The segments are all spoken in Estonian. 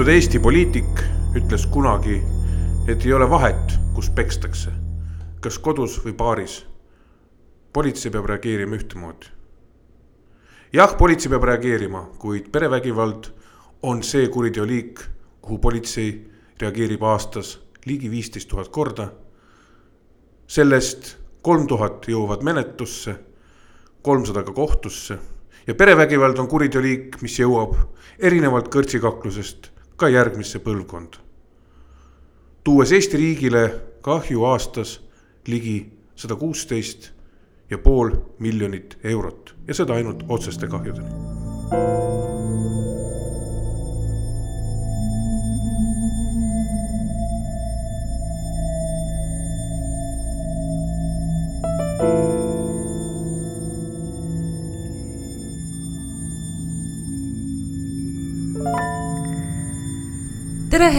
tuntud Eesti poliitik ütles kunagi, et ei ole vahet, kus pekstakse, kas kodus või baaris. politsei peab reageerima ühtemoodi. jah, politsei peab reageerima, kuid perevägivald on see kuriteoliik, kuhu politsei reageerib aastas ligi viisteist tuhat korda. sellest kolm tuhat jõuavad menetlusse, kolmsada ka kohtusse ja perevägivald on kuriteoliik, mis jõuab erinevalt kõrtsikaklusest ka järgmisse põlvkonda. tuues Eesti riigile kahju aastas ligi sada kuusteist ja pool miljonit eurot ja seda ainult otseste kahjudeni.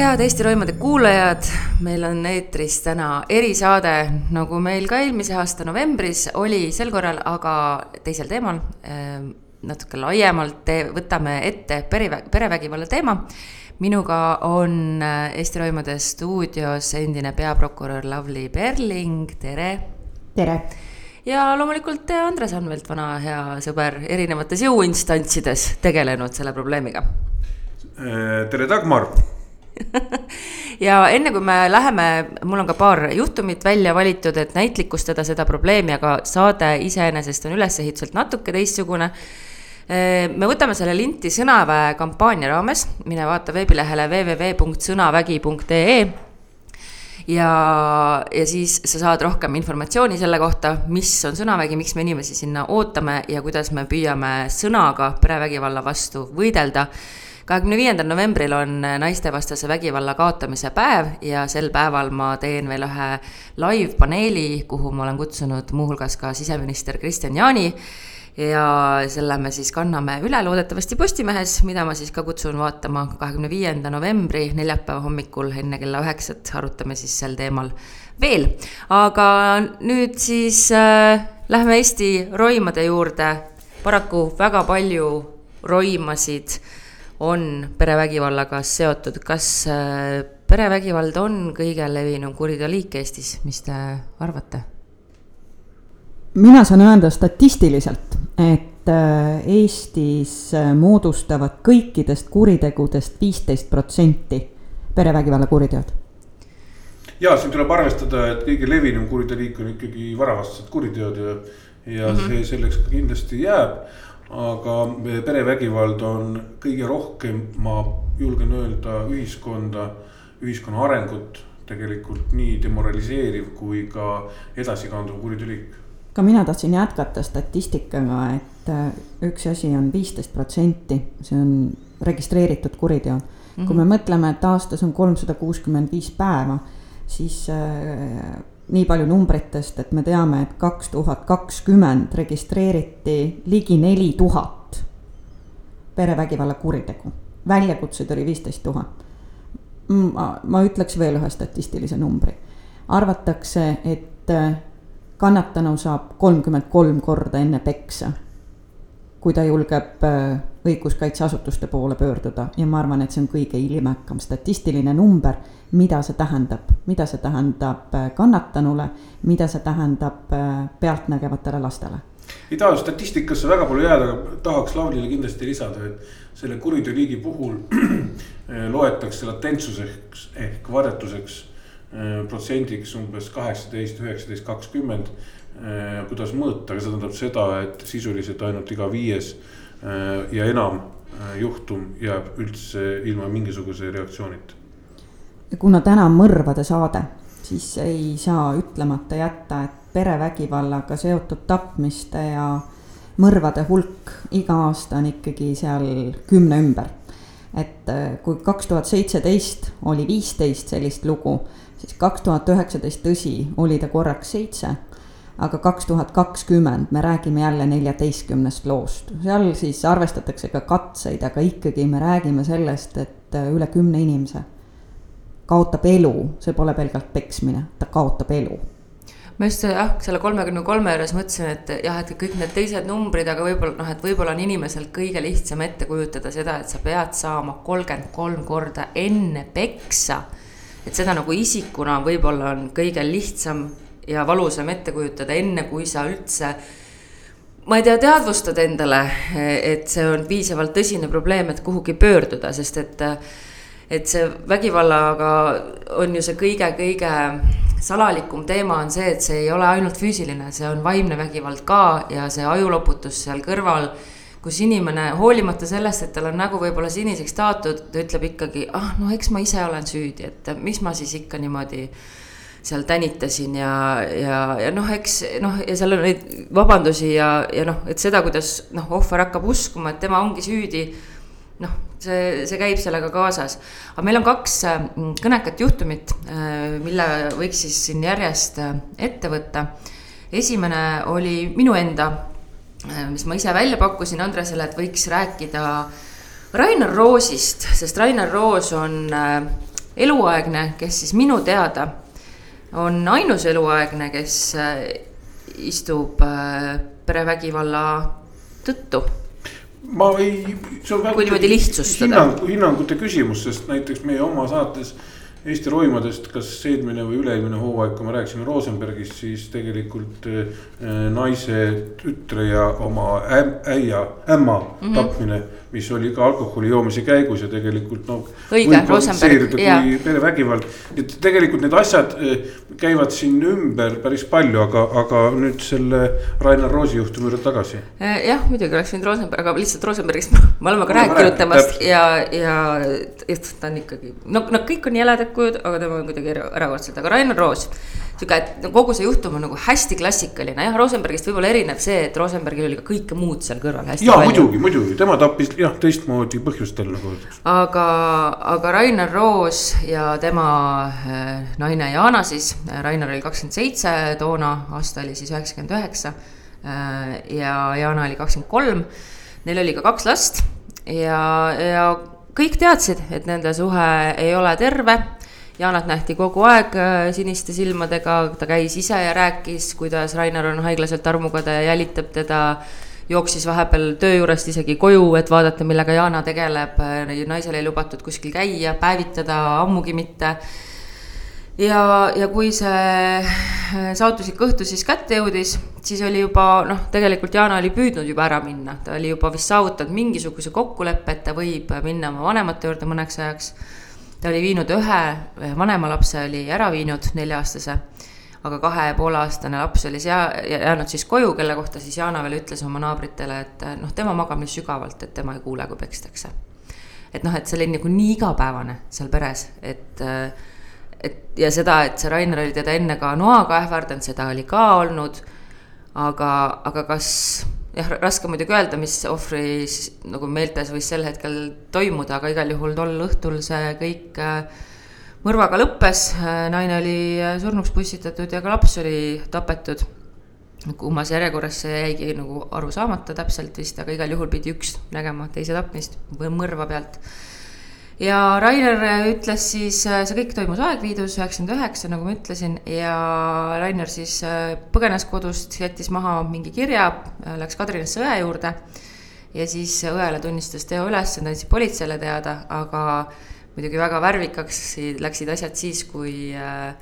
Head Eesti Roimade kuulajad, meil on eetris täna erisaade, nagu meil ka eelmise aasta novembris oli, sel korral aga teisel teemal. natuke laiemalt te, võtame ette pere, perevägivalla teema. minuga on Eesti Roimade stuudios endine peaprokurör Lavly Perling, tere. tere ja loomulikult Andres Anvelt, vana hea sõber, erinevates jõuinstantsides tegelenud selle probleemiga. tere, Dagmar ja enne kui me läheme, mul on ka paar juhtumit välja valitud, et näitlikustada seda probleemi, aga saade iseenesest on ülesehituselt natuke teistsugune. me võtame selle linti Sõnaväe kampaania raames, mine vaata veebilehele www.sõnavägi.ee ja, ja siis sa saad rohkem informatsiooni selle kohta, mis on sõnavägi, miks me inimesi sinna ootame ja kuidas me püüame sõnaga perevägivalla vastu võidelda kahekümne viiendal novembril on naistevastase vägivalla kaotamise päev ja sel päeval ma teen veel ühe live-paneeli, kuhu ma olen kutsunud muuhulgas ka siseminister Kristian Jaani ja selle me siis kanname üle loodetavasti Postimehes, mida ma siis ka kutsun vaatama kahekümne viienda novembri neljapäeva hommikul enne kella üheksat, arutame siis sel teemal veel. aga nüüd siis äh, lähme Eesti roimade juurde. paraku väga palju roimasid on perevägivallaga seotud, kas äh, perevägivald on kõige levinum kuriteoliik Eestis, mis te arvate? mina saan öelda statistiliselt, et äh, Eestis äh, moodustavad kõikidest kuritegudest viisteist protsenti perevägivalla kuriteod. ja siin tuleb arvestada, et kõige levinum kuriteoliik on ikkagi varavastased kuriteod ja, ja mm -hmm. see selleks ka kindlasti jääb aga perevägivald on kõige rohkem, ma julgen öelda, ühiskonda, ühiskonna arengut tegelikult nii demoraliseeriv kui ka edasikanduv kuriteoliik. ka mina tahtsin jätkata statistikaga, et äh, üks asi on viisteist protsenti, see on registreeritud kuriteod mm. -hmm. kui me mõtleme, et aastas on kolmsada kuuskümmend viis päeva, siis äh, nii palju numbritest, et me teame, et kaks tuhat kakskümmend registreeriti ligi neli tuhat perevägivalla kuritegu. väljakutseid oli viisteist tuhat. ma, ma ütleks veel ühe statistilise numbri. arvatakse, et äh, kannatanu saab kolmkümmend kolm korda enne peksa, kui ta julgeb äh, õiguskaitseasutuste poole pöörduda. Ja ma arvan, et see on kõige ilmekam statistiline number mida see tähendab, mida see tähendab äh, kannatanule, mida see tähendab äh, pealtnägevatele lastele. Ei taha statistikasse väga palju jääda, aga tahaks Lavlile kindlasti lisada, et selle kuriteoliigi puhul loetakse latentsuseks ehk varjatuseks äh, protsendiks umbes kaheksateist, üheksateist, kakskümmend. kuidas mõõta, aga see tähendab seda, et sisuliselt ainult iga viies ja enam juhtum jääb üldse ilma mingisuguse reaktsioonita kuna täna on mõrvade saade, siis ei saa ütlemata jätta, et perevägivallaga seotud tapmiste ja mõrvade hulk iga aasta on ikkagi seal kümne ümber. et äh, kui kaks tuhat seitseteist oli viisteist sellist lugu, siis kaks tuhat üheksateist, tõsi, oli ta korraks seitse aga kaks tuhat kakskümmend me räägime jälle neljateistkümnest loost, seal siis arvestatakse ka katseid, aga ikkagi me räägime sellest, et äh, üle kümne inimese kaotab elu, see pole pelgalt peksmine, ta kaotab elu. Ma just jah, selle kolmekümne kolme juures mõtlesin, et jah, et kõik need teised numbrid, aga võib-olla noh, et võib-olla on inimesel kõige lihtsam ette kujutada seda, et sa pead saama kolmkümmend kolm korda enne peksa. et seda nagu isikuna võib-olla on kõige lihtsam ja valusam ette kujutada, enne kui sa üldse ma ei tea, teadvustad endale, et see on piisavalt tõsine probleem, et kuhugi pöörduda, sest et et see vägivallaga on ju see kõige-kõige salalikum teema on see, et see ei ole ainult füüsiline, see on vaimne vägivald ka ja see ajuloputus seal kõrval, kus inimene hoolimata sellest, et tal on nägu võib-olla siniseks taotud, ta ütleb ikkagi, ah no eks ma ise olen süüdi, et miks ma siis ikka niimoodi seal tänitasin ja, ja, ja noh, eks noh, ja seal on neid vabandusi ja, ja noh, et seda, kuidas noh, ohver hakkab uskuma, et tema ongi süüdi noh, see, see käib sellega kaasas. aga meil on kaks äh, kõnekat juhtumit, äh, mille võiks siis siin järjest äh, ette võtta. esimene oli minu enda, mis ma ise välja pakkusin Andresele, et võiks rääkida Rainar Roosist, sest Rainar Roos on eluaegne, kes siis minu teada on ainus eluaegne, kes istub perevägivalla tõttu ma ei, see on väga. kui niimoodi lihtsustada. hinnang, hinnangute küsimus, sest näiteks meie oma saates Eesti roimadest, kas eelmine või üle-eelmine hooaeg, kui me rääkisime Rosenbergist, siis tegelikult äh, naise, tütre ja oma äia, ämma mm -hmm. tapmine mis oli ka alkoholi joomise käigus ja tegelikult noh. õige, Rosenberg, jaa. perevägivald, et tegelikult need asjad eh, käivad siin ümber päris palju, aga, aga nüüd selle Rainar Roosi juhtumi juurde tagasi. Eh, jah, muidugi oleks võinud Rosenberg, aga lihtsalt Rosenbergist me oleme ka rääkinud temast ja, ja, ja ta on ikkagi, no, no kõik on jäledad kujud, aga tema on kuidagi erakordselt, aga Rainar Roos sihuke, et kogu see juhtum on nagu hästi klassikaline, jah, Rosenbergist võib-olla erineb see, et Rosenbergil oli ka kõike muud seal kõrval hästi ja, palju. muidugi, muidugi, tema tappis jah, teistmoodi põhjustel nagu aga, aga Rainar Roos ja tema äh, naine Jana siis, Rainar oli kakskümmend seitse toona, aasta oli siis üheksakümmend üheksa. Äh, ja Jana oli kakskümmend kolm, neil oli ka kaks last ja, ja kõik teadsid, et nende suhe ei ole terve Jaanat nähti kogu aeg äh, siniste silmadega, ta käis ise ja rääkis, kuidas Rainer on haiglaselt armukade ja jälitab teda. jooksis vahepeal töö juurest isegi koju, et vaadata, millega Jaana tegeleb, naisel ei lubatud kuskil käia, päevitada ammugi mitte. Ja, ja kui see saatuslik õhtu siis kätte jõudis, siis oli juba noh, tegelikult Jana oli püüdnud juba ära minna, ta oli juba vist saavutanud mingisuguse kokkuleppe, et ta võib minna oma vanemate juurde mõneks ajaks ta oli viinud ühe vanema lapse, oli ära viinud nelja-aastase, aga kahe ja poole aastane laps oli sea-, jäänud siis koju, kelle kohta siis Jana veel ütles oma naabritele, et noh, tema magab nii sügavalt, et tema ei kuule, kui pekstakse. et noh, et see oli nagu nii igapäevane seal peres, et et ja seda, et see Rainer oli teda enne ka noaga ähvardanud, seda oli ka olnud, aga, aga kas jah, raske muidugi öelda, mis ohvri nagu meeltes võis sel hetkel toimuda, aga igal juhul tol õhtul see kõik äh, mõrvaga lõppes, äh, naine oli äh, surnuks pussitatud ja ka laps oli tapetud. kummas järjekorras see jäigi nagu aru saamata täpselt vist, aga igal juhul pidi üks nägema teise tapmist või mõrva pealt ja Rainer ütles siis, see kõik toimus Aegviidus üheksakümmend üheksa, nagu ma ütlesin, ja Rainer siis äh, põgenes kodust, jättis maha mingi kirja, äh, läks Kadrinasse õe juurde ja siis õele tunnistas teo üles, andis politseile teada, aga muidugi väga värvikaks läksid asjad siis, kui äh,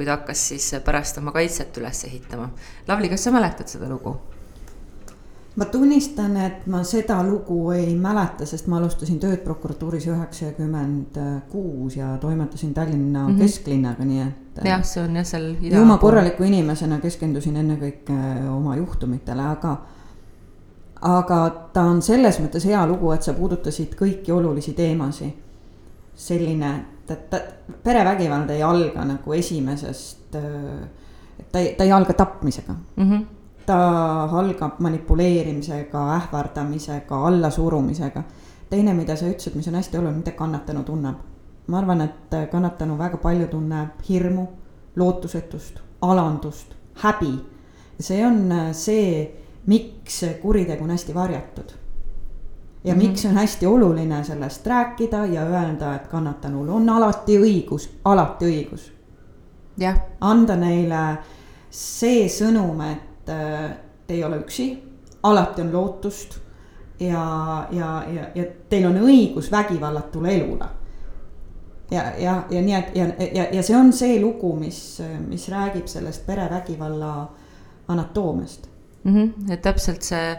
kui ta hakkas siis pärast oma kaitset üles ehitama. Lavly, kas sa mäletad seda lugu? Ma tunnistan, et ma seda lugu ei mäleta, sest ma alustasin tööd prokuratuuris üheksakümmend kuus ja toimetasin Tallinna mm -hmm. kesklinnaga, nii et. jah, see on jah seal. ju ma korraliku inimesena keskendusin ennekõike oma juhtumitele, aga. aga ta on selles mõttes hea lugu, et sa puudutasid kõiki olulisi teemasid. selline, et ta, perevägivald ei alga nagu esimesest, ta ei, ta ei alga tapmisega mm. -hmm ta algab manipuleerimisega, ähvardamisega, allasurumisega. teine, mida sa ütlesid, mis on hästi oluline, mida kannatanu tunneb. ma arvan, et kannatanu väga palju tunneb hirmu, lootusetust, alandust, häbi. see on see, miks kuritegu on hästi varjatud ja mm -hmm. miks on hästi oluline sellest rääkida ja öelda, et kannatanul on alati õigus, alati õigus. jah. anda neile see sõnum, et äh, te ei ole üksi, alati on lootust ja, ja, ja, ja teil on õigus vägivallatule elule. ja, ja, ja nii, et ja, ja, ja see on see lugu, mis, mis räägib sellest perevägivalla anatoomiast mm. -hmm. et täpselt see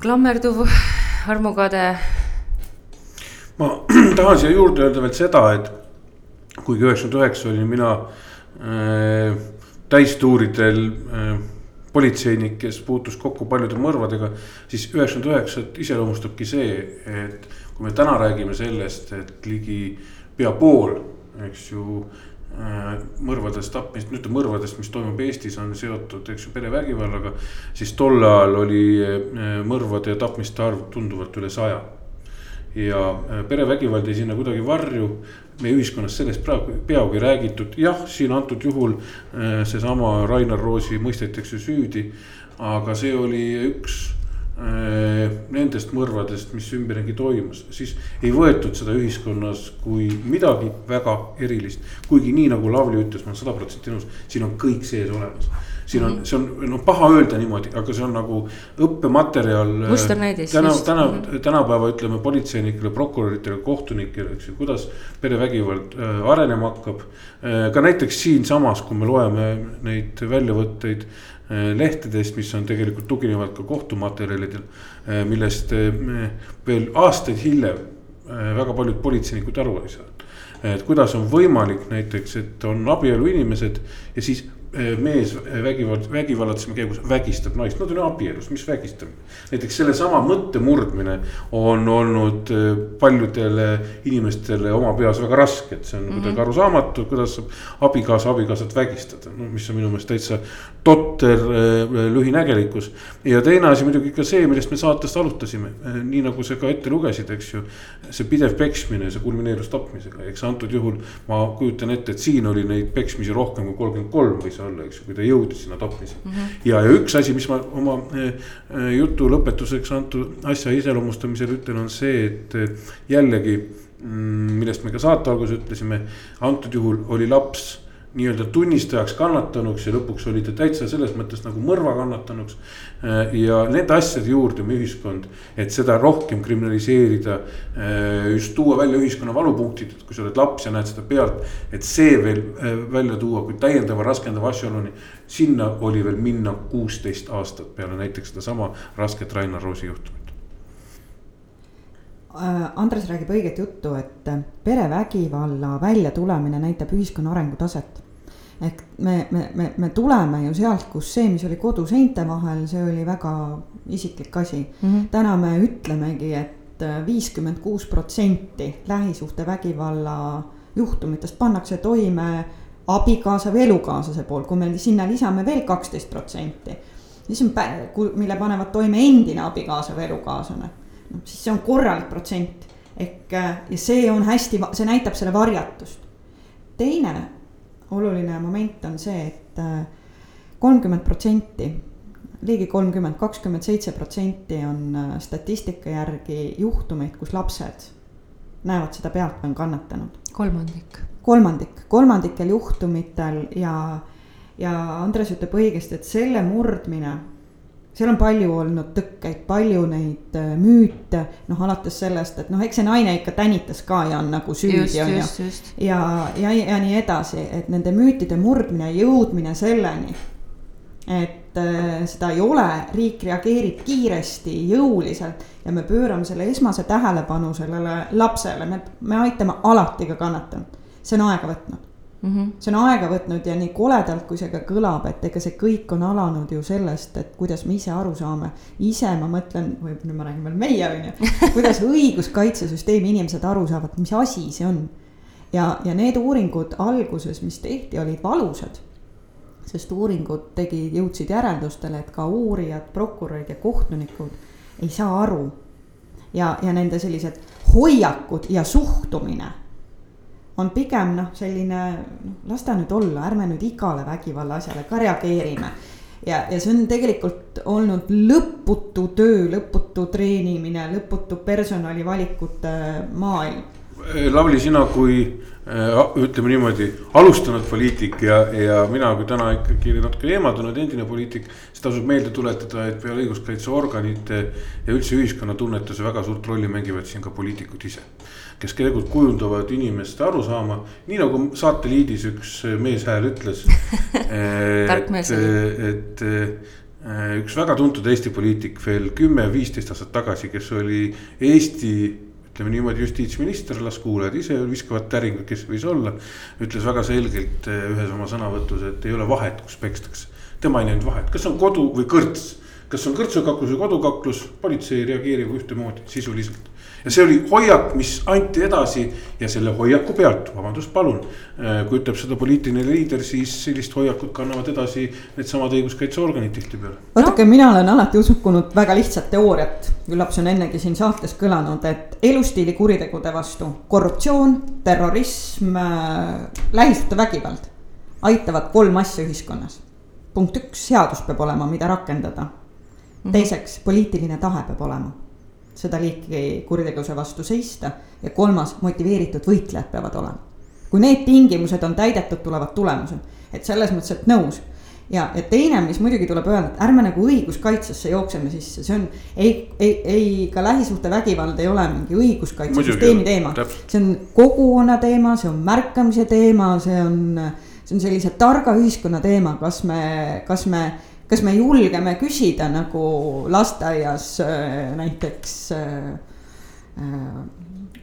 klammerduv armukade? ma tahan siia juurde öelda veel seda, et kuigi üheksakümmend üheksa olin mina äh, täistuuridel äh, politseinik, kes puutus kokku paljude mõrvadega, siis üheksakümmend üheksat iseloomustabki see, et kui me täna räägime sellest, et ligi pea pool, eks ju äh, mõrvadest, tapmist, nüüd mõrvadest, mis toimub Eestis, on seotud, eks ju, perevägivallaga. siis tol ajal oli äh, mõrvade ja tapmiste arv tunduvalt üle saja. Ja äh, perevägivald jäi sinna kuidagi varju. meie ühiskonnas sellest praegu peaaegu ei räägitud, jah, siin antud juhul seesama Rainar Roosi mõistetakse süüdi. aga see oli üks Äh, nendest mõrvadest, mis ümberringi toimus, siis ei võetud seda ühiskonnas kui midagi väga erilist. kuigi nii nagu Lavly ütles, ma olen sada protsenti nõus, siin on kõik sees olemas. siin on, mhm. see on noh, paha öelda niimoodi, aga see on nagu õppematerjal. Äh, musternäidis. täna, täna, mhm. tänapäeva ütleme politseinikele, prokuröridele, kohtunikele, eks ju, kuidas perevägivald äh, arenema hakkab. ka näiteks siinsamas, kui me loeme neid väljavõtteid Äh, lehtedest, mis on tegelikult tuginevad ka kohtumaterjalidel, äh, millest äh, veel aastaid hiljem väga paljud politseinikud aru ei saanud. et kuidas on võimalik näiteks, et on abielu inimesed ja siis Eh, mees vägivald, vägivallatseme käigus vägistab naist, nad on ju abielus, mis vägistamine. näiteks sellesama mõtte murdmine on olnud eh, paljudele inimestele oma peas väga raske, et see on mm -hmm. kuidagi arusaamatu, kuidas saab abikaasa abikaasat vägistada, no mis on minu meelest täitsa totter eh, lühinägelikkus. ja teine asi muidugi ka see, millest me saatest alustasime, nii nagu sa ka ette lugesid, eks ju. see pidev peksmine, see kulmineerus tapmisega, eks antud juhul ma kujutan ette, et siin oli neid peksmisi rohkem kui kolmkümmend kolm või see olla, eks ju, kui ta jõudis sinna tapmiseni mm. -hmm. ja, ja üks asi, mis ma oma eh, eh, jutu lõpetuseks antud asja iseloomustamisel ütlen, on see, et jällegi. Mm, millest me ka saate alguses ütlesime, antud juhul oli laps nii-öelda tunnistajaks kannatanuks ja lõpuks oli ta täitsa selles mõttes nagu mõrva kannatanuks. Äh, ja nende asjade juurde me ühiskond, et seda rohkem kriminaliseerida. Äh, just tuua välja ühiskonna valupunktid, et kui sa oled laps ja näed seda pealt, et see veel äh, välja tuua kui täiendava raskendava asjaoluni. sinna oli veel minna kuusteist aastat peale näiteks sedasama rasket Rainar Roosi juhtumit. Andres räägib õiget juttu, et perevägivalla väljatulemine näitab ühiskonna arengutaset ehk me, me, me, me tuleme ju sealt, kus see, mis oli koduseinte vahel, see oli väga isiklik asi mm. -hmm. täna me ütlemegi et, et viiskümmend kuus protsenti lähisuhtevägivalla juhtumitest pannakse toime abikaasa või elukaaslase poolt, kui me sinna lisame veel kaksteist protsenti. siis on, mille panevad toime endine abikaasa või elukaaslane, noh siis see on korralik protsent ehk ja see on hästi, see näitab selle varjatust. teine oluline moment on see, et äh, kolmkümmend protsenti, ligi kolmkümmend, kakskümmend seitse protsenti on äh, statistika järgi juhtumeid, kus lapsed näevad seda pealt või on kannatanud. kolmandik. kolmandik, kolmandikel juhtumitel ja, ja Andres ütleb õigesti, et selle murdmine seal on palju olnud tõkkeid, palju neid äh, müüte, noh alates sellest, et noh, eks see naine ikka tänitas ka ja on nagu süüdi on ju. ja, ja, ja nii edasi, et nende müütide murdmine, jõudmine selleni, et äh, seda ei ole, riik reageerib kiiresti, jõuliselt ja me pöörame selle esmase tähelepanu sellele lapsele, me, me aitame alati ka kannatanut, see on aega võtnud mm. -hmm. see on aega võtnud ja nii koledalt, kui see ka kõlab, et ega see kõik on alanud ju sellest, et kuidas me ise aru saame. ise ma mõtlen, või nüüd ma räägin veel meie, on ju, kuidas õiguskaitsesüsteemi inimesed aru saavad, mis asi see on. ja, ja need uuringud alguses, mis tehti, olid valusad. sest uuringud tegid, jõudsid järeldustele, et ka uurijad, prokurörid ja kohtunikud ei saa aru. ja, ja nende sellised hoiakud ja suhtumine on pigem noh, selline noh, las ta nüüd olla, ärme nüüd igale vägivalla asjale ka reageerime. ja, ja see on tegelikult olnud lõputu töö, lõputu treenimine, lõputu personalivalikute maailm. Lavly, sina kui Äh, ütleme niimoodi, alustanud poliitik ja, ja mina kui täna ikkagi natuke eemaldunud endine poliitik. siis tasub meelde tuletada, et peale õiguskaitseorganite ja üldse ühiskonna tunnetuse väga suurt rolli mängivad siin ka poliitikud ise. Kes tegelikult kujundavad inimeste arusaama, nii nagu saateliidis üks meeshääl ütles tark mees oli. et üks väga tuntud Eesti poliitik veel kümme-viisteist aastat tagasi, kes oli Eesti ütleme niimoodi, justiitsminister, las kuulajad ise viskavad täringut, kes võis olla. ütles väga selgelt ühes oma sõnavõtus, et ei ole vahet, kus pekstakse. tema ei näinud vahet, kas on kodu või kõrts, kas on kõrtsukaklus või kodukaklus, politsei reageerib ühtemoodi sisuliselt ja see oli hoiak, mis anti edasi ja selle hoiaku pealt, vabandust, palun. Äh, kui ütleb seda poliitiline liider, siis sellist hoiakut kannavad edasi needsamad õiguskaitseorganid tihtipeale. vaadake, mina olen alati uskunud väga lihtsat teooriat, küllap see on ennegi siin saates kõlanud, et elustiili kuritegude vastu korruptsioon, terrorism äh,, lähisuhtevägivald aitavad kolm asja ühiskonnas. punkt üks, seadus peab olema, mida rakendada. Mhm. teiseks, poliitiline tahe peab olema. Seda liiki kuritegevuse vastu seista. Ja kolmas, motiveeritud võitlejad peavad olema. kui need tingimused on täidetud, tulevad tulemused, et selles mõttes, et nõus. Ja, ja teine, mis muidugi tuleb öelda, et ärme nagu õiguskaitsesse jookseme sisse, see on ei, ei, ei ka lähisuhtevägivald ei ole mingi õiguskaitsesüsteemi teema. see on kogukonna teema, see on märkamise teema, see on, see on sellise targa ühiskonna teema, kas me, kas me kas me julgeme küsida nagu lasteaias äh, näiteks äh, äh,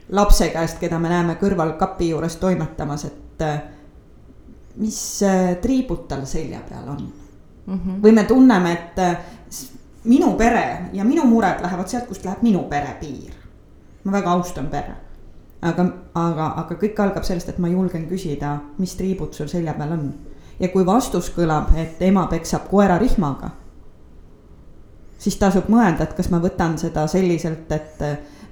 lapse käest, keda me näeme kõrval kapi juures toimetamas, et mis triibud tal selja peal on mm. -hmm. või me tunneme, et minu pere ja minu mured lähevad sealt, kust läheb minu pere piir. ma väga austan pere. aga, aga, aga kõik algab sellest, et ma julgen küsida, mis triibud sul selja peal on ja kui vastus kõlab, et ema peksab koera rihmaga, siis tasub mõelda, et kas ma võtan seda selliselt, et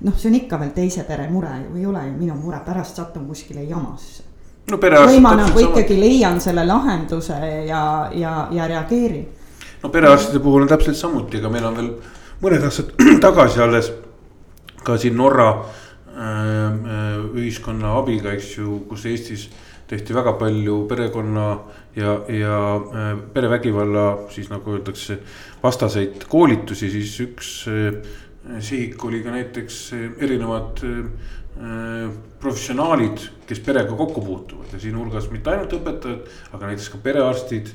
noh, see on ikka veel teise pere mure ju, ei ole ju minu mure, pärast satun kuskile jamasse. no või ma nagu ikkagi sama... leian selle lahenduse ja, ja, ja reageerin. no perearstide puhul on täpselt samuti, ega meil on veel mõned aastad tagasi alles ka siin Norra äh, äh, ühiskonna abiga, eks ju, kus Eestis tehti väga palju perekonna ja, ja äh, perevägivalla siis nagu öeldakse, vastaseid koolitusi, siis üks äh, sihik oli ka näiteks äh, erinevad professionaalid, kes perega kokku puutuvad. Ja siinhulgas mitte ainult õpetajad, aga näiteks ka perearstid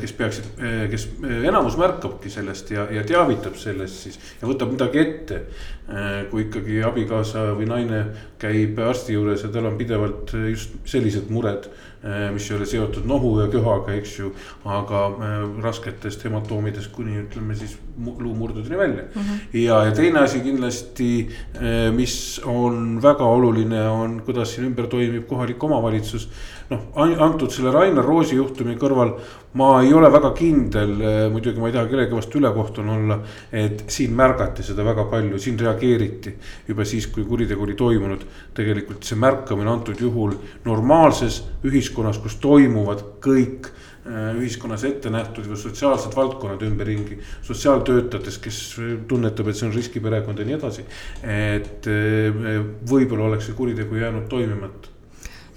kes peaksid, kes enamus märkabki sellest ja, ja teavitab sellest siis ja võtab midagi ette. kui ikkagi abikaasa või naine käib arsti juures ja tal on pidevalt just sellised mured Äh, mis ei ole seotud nohu ja köhaga, eks ju. aga äh, rasketest hematoomidest kuni ütleme siis luumurdudeni välja mm. -hmm. ja, ja teine asi kindlasti, äh, mis on väga oluline, on kuidas siin ümber toimib kohalik omavalitsus. Noh, antud selle Rainar Roosi juhtumi kõrval ma ei ole väga kindel, muidugi ma ei taha kellegi vastu ülekohtune olla, et siin märgati seda väga palju, siin reageeriti juba siis, kui kuritegu oli toimunud. tegelikult see märkamine antud juhul normaalses ühiskonnas kus toimuvad kõik äh, ühiskonnas ette nähtud või sotsiaalsed valdkonnad ümberringi. sotsiaaltöötajatest, kes tunnetab, et see on riskiperekond ja nii edasi. et võib-olla oleks see kuritegu jäänud toimimata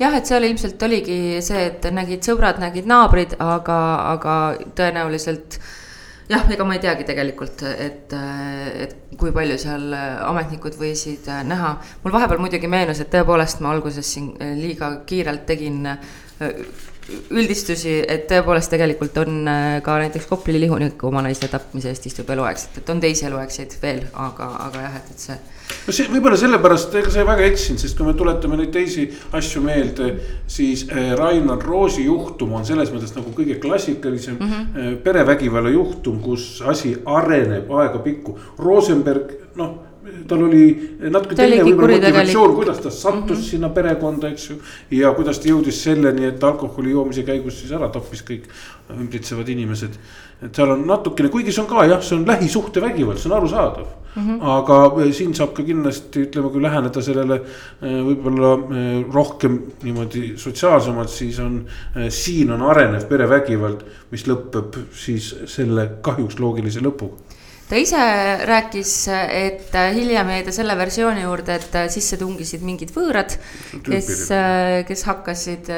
jah, et seal ilmselt oligi see, et nägid sõbrad, nägid naabrid, aga, aga tõenäoliselt jah, ega ma ei teagi tegelikult, et, et kui palju seal ametnikud võisid näha. mul vahepeal muidugi meenus, et tõepoolest ma alguses siin liiga kiirelt tegin üldistusi, et tõepoolest tegelikult on ka näiteks Kopli lihuniku oma naiste tapmise eest istub eluaegselt, et on teisi eluaegseid veel, aga, aga jah, et, et see no see võib-olla sellepärast, ega sa väga eksinud, sest kui me tuletame neid teisi asju meelde, siis äh, Rainar Roosi juhtum on selles mõttes nagu kõige klassikalisem mm -hmm. perevägivalla juhtum, kus asi areneb aegapikku. Rosenberg, noh tal oli natuke Ta teine võib-olla motivatsioon, kuidas ta sattus mm. -hmm. sinna perekonda, eks ju. ja kuidas ta jõudis selleni, et alkoholi joomise käigus siis ära tappis kõik ümbritsevad inimesed. Et seal on natukene, kuigi see on ka jah, see on lähisuhtevägivald, see on arusaadav mm. -hmm. aga eh, siin saab ka kindlasti ütleme, kui läheneda sellele eh, võib-olla eh, rohkem niimoodi sotsiaalsemalt, siis on, siin on arenev perevägivald, mis lõpeb siis selle kahjuks loogilise lõpuga ta ise rääkis, et hiljem jäi ta selle versiooni juurde, et sisse tungisid mingid võõrad, kes, kes hakkasid,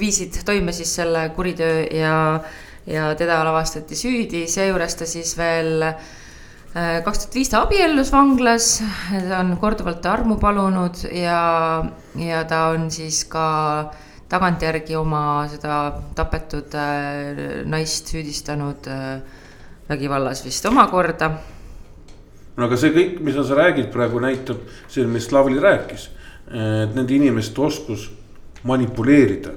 viisid toime siis selle kuritöö ja, ja teda lavastati süüdi, seejuures ta siis veel äh, kaks tuhat viis ta abiellus vanglas, ta on korduvalt armu palunud ja, ja ta on siis ka tagantjärgi oma seda tapetud äh, naist süüdistanud äh, vägivallas vist omakorda no aga see kõik, mida sa räägid praegu näitab, see, millest Lavly rääkis. et nende inimeste oskus manipuleerida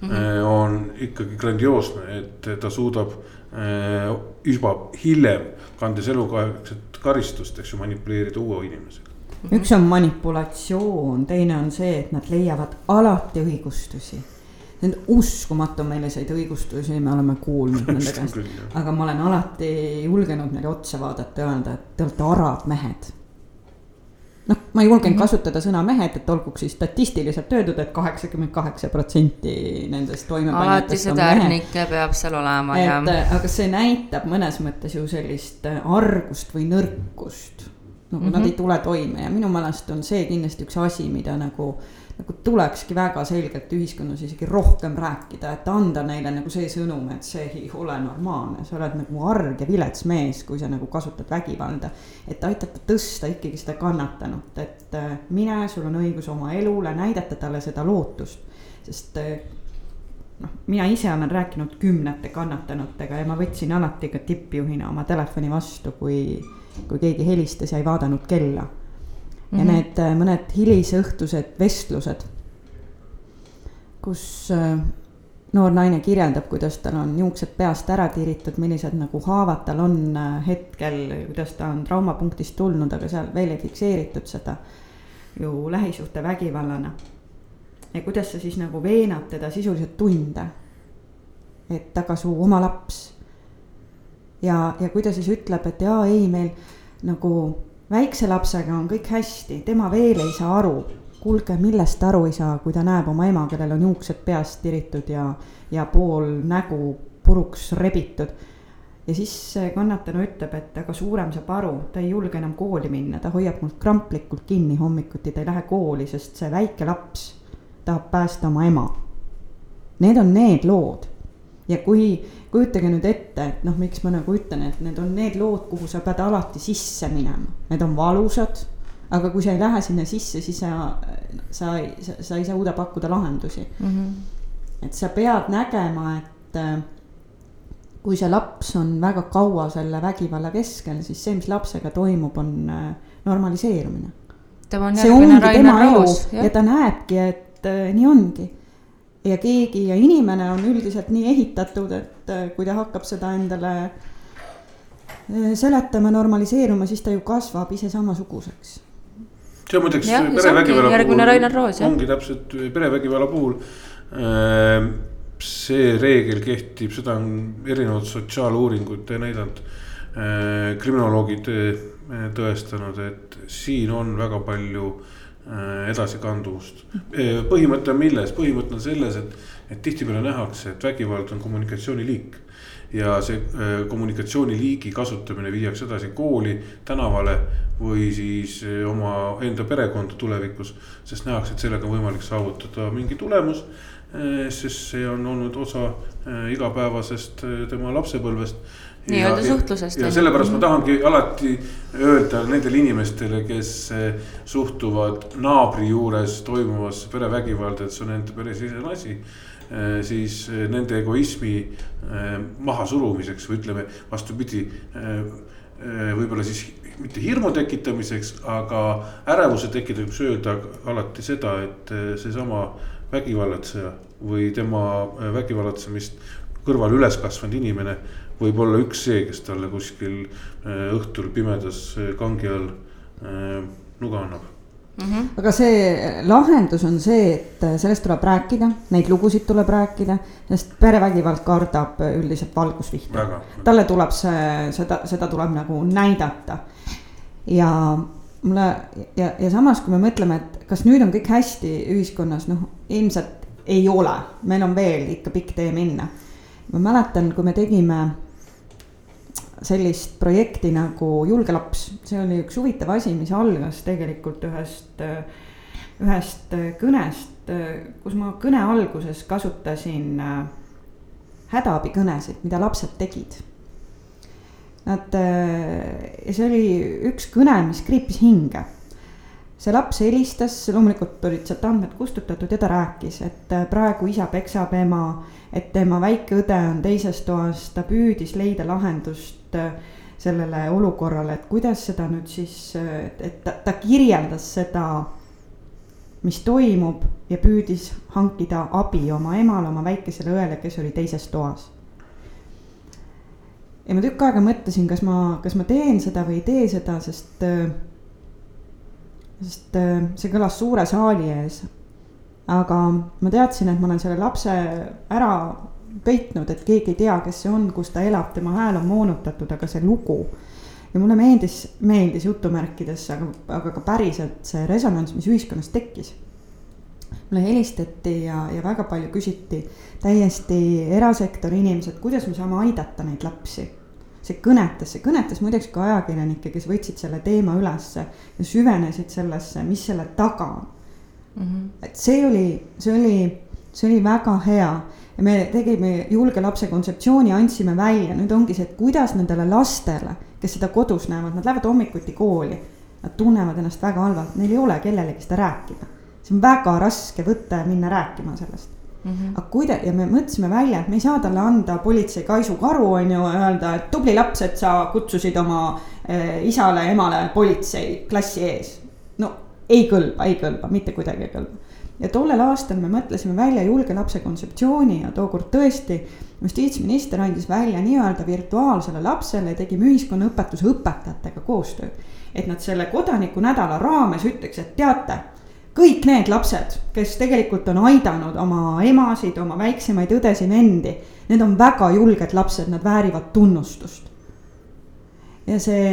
mm -hmm. on ikkagi grandioosne, et ta suudab eh, juba hiljem, kandes elukaegset karistust, eks ju, manipuleerida uue inimesega. üks on manipulatsioon, teine on see, et nad leiavad alati õigustusi. Need uskumatu milliseid õigustusi me oleme kuulnud nende käest, aga ma olen alati julgenud neile otsa vaadata ja öelda, et te olete arad mehed noh, ma ei julgenud Mhm. kasutada sõna mehed, et olgugi siis statistiliselt öeldud et, et kaheksakümmend kaheksa protsenti nendest toimepanijatest on mehed. tärnike peab seal olema et ja äh, aga see näitab mõnes mõttes ju sellist äh, argust või nõrkust. nagu mm -hmm. nad ei tule toime ja minu meelest on see kindlasti üks asi, mida nagu, nagu tulekski väga selgelt ühiskonnas isegi rohkem rääkida, et anda neile nagu see sõnum, et see ei ole normaalne, sa oled nagu arg ja vilets mees, kui sa nagu kasutad vägivalda. et aidata tõsta ikkagi seda kannatanut, et äh, mine, sul on õigus oma elule, näidata talle seda lootust, sest äh, noh, mina ise olen rääkinud kümnete kannatanutega ja ma võtsin alati ka tippjuhina oma telefoni vastu, kui, kui keegi helistas ja ei vaadanud kella. Ja mm -hmm. need äh, mõned hilisõhtused vestlused, kus äh, noor naine kirjeldab, kuidas tal on juuksed peast ära tiritud, millised nagu haavad tal on äh, hetkel, kuidas ta on traumapunktist tulnud, aga seal veel ei fikseeritud seda ju lähisuhtevägivallana ja kuidas sa siis nagu veenad teda sisuliselt tunde. et aga su oma laps. ja, ja kui ta siis ütleb, et jaa, ei, meil nagu väikse lapsega on kõik hästi, tema veel ei saa aru. kuulge, millest ta aru ei saa, kui ta näeb oma ema, kellel on juuksed peast tiritud ja, ja pool nägu puruks rebitud ja siis kannatanu ütleb, et aga suurem saab aru, ta ei julge enam kooli minna, ta hoiab mult kramplikult kinni hommikuti, ta ei lähe kooli, sest see väike laps tahab päästa oma ema. Need on need lood ja kui, kujutage nüüd ette, et noh, miks ma nagu ütlen, et need on need lood, kuhu sa pead alati sisse minema, need on valusad. aga kui sa ei lähe sinna sisse, siis sa, sa, sa, sa ei suuda pakkuda lahendusi mm. -hmm. et sa pead nägema, et äh, kui see laps on väga kaua selle vägivalla keskel, siis see, mis lapsega toimub, on äh, normaliseerumine. see ongi tema elu ja. ja ta näebki, et äh, nii ongi. Ja keegi ja inimene on üldiselt nii ehitatud, et äh, kui ta hakkab seda endale äh, seletama, normaliseeruma, siis ta ju kasvab ise samasuguseks see on muideks perevägivalla Rainar Roos, jah. ongi täpselt perevägivalla puhul äh, see reegel kehtib, seda on erinevad sotsiaaluuringud näidanud. kriminoloogid tõestanud, et siin on väga palju edasikanduvust. põhimõte on milles, põhimõte on selles, et, et tihtipeale nähakse, et vägivald on kommunikatsiooniliik. ja see kommunikatsiooniliigi kasutamine viiakse edasi kooli, tänavale või siis oma enda perekonda tulevikus. sest nähakse, et sellega on võimalik saavutada mingi tulemus sest see on olnud osa igapäevasest tema lapsepõlvest. Nii-öelda suhtlusest. ja sellepärast ma tahangi alati öelda nendele inimestele, kes suhtuvad naabri juures toimuvasse perevägivalda, et see on nende peresisene asi. siis nende egoismi mahasurumiseks või ütleme vastupidi, võib-olla siis mitte hirmu tekitamiseks, aga ärevuse tekitamiseks öelda alati seda, et seesama vägivallatseja või tema vägivallatsemist kõrval üles kasvanud inimene võib olla üks see, kes talle kuskil õhtul pimedas kangi all äh, nuga annab aga see lahendus on see, et sellest tuleb rääkida, neid lugusid tuleb rääkida, sest perevägivald kardab üldiselt valgusvihta. talle tuleb see, seda, seda tuleb nagu näidata. ja mulle ja, ja samas, kui me mõtleme, et kas nüüd on kõik hästi ühiskonnas, noh, ilmselt ei ole, meil on veel ikka pikk tee minna. ma mäletan, kui me tegime sellist projekti nagu Julge laps, see oli üks huvitav asi, mis algas tegelikult ühest, ühest kõnest, kus ma kõne alguses kasutasin äh, hädaabikõnesid, mida lapsed tegid. Nad, äh, ja see oli üks kõne, mis kriipis hinge see laps helistas, loomulikult olid sealt andmed kustutatud ja ta rääkis, et äh, praegu isa peksab ema, et tema väike õde on teises toas, ta püüdis leida lahendust äh, sellele olukorrale, et kuidas seda nüüd siis, äh, et, ta, ta kirjeldas seda, mis toimub ja püüdis hankida abi oma emale, oma väikesele õele, kes oli teises toas. ja ma tükk aega mõtlesin, kas ma, kas ma teen seda või ei tee seda, sest äh, sest äh, see kõlas suure saali ees. aga ma teadsin, et ma olen selle lapse ära peitnud, et keegi ei tea, kes see on, kus ta elab, tema hääl on moonutatud, aga see lugu. ja mulle meeldis, meeldis jutumärkides, aga, aga ka päriselt see resonants, mis ühiskonnas tekkis. mulle helistati ja, ja väga palju küsiti täiesti erasektori inimesed, kuidas me saame aidata neid lapsi see kõnetas, see kõnetas muideks ka ajakirjanikke, kes võtsid selle teema ülesse ja süvenesid sellesse, mis selle taga on mm. -hmm. et see oli, see oli, see oli väga hea ja me tegime julge lapse kontseptsiooni, andsime välja, nüüd ongi see, et kuidas nendele lastele, kes seda kodus näevad, nad lähevad hommikuti kooli. Nad tunnevad ennast väga halvalt, neil ei ole kellelegi seda rääkida. see on väga raske võtta ja minna rääkima sellest Mm -hmm. aga kuida- ja me mõtlesime välja, et me ei saa talle anda politsei kaisukaru, on ju, öelda, et tubli laps, et sa kutsusid oma äh, isale, emale politsei klassi ees. no ei kõlba, ei kõlba, mitte kuidagi ei kõlba. ja tollel aastal me mõtlesime välja julge lapse kontseptsiooni ja tookord tõesti justiitsminister andis välja nii-öelda virtuaalsele lapsele, tegime ühiskonnaõpetuse õpetajatega koostööd. et nad selle kodanikunädala raames ütleks, et teate kõik need lapsed, kes tegelikult on aidanud oma emasid, oma väiksemaid õdesid-vendi, need on väga julged lapsed, nad väärivad tunnustust. ja see,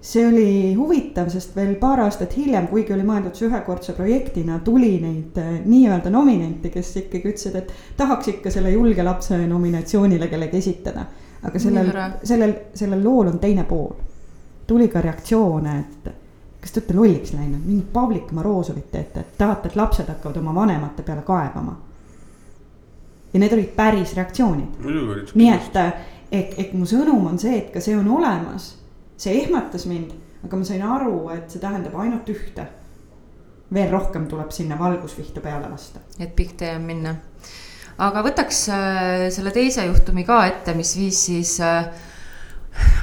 see oli huvitav, sest veel paar aastat hiljem, kuigi oli mõeldud see ühekordse projektina, tuli neid eh, nii-öelda nominente, kes ikkagi ütlesid, et tahaks ikka selle julge lapse nominatsioonile kellegi esitada. aga sellel, sellel, sellel lool on teine pool. tuli ka reaktsioone, et kas te olete lolliks läinud, mingit Pavlik Morozovit teete, et tahate, et lapsed hakkavad oma vanemate peale kaebama. ja need olid päris reaktsioonid. nii et, et, et mu sõnum on see, et ka see on olemas. see ehmatas mind, aga ma sain aru, et see tähendab ainult ühte. veel rohkem tuleb sinna valgusvihtu peale lasta. et pikk tee on minna. aga võtaks äh, selle teise juhtumi ka ette, mis viis siis äh,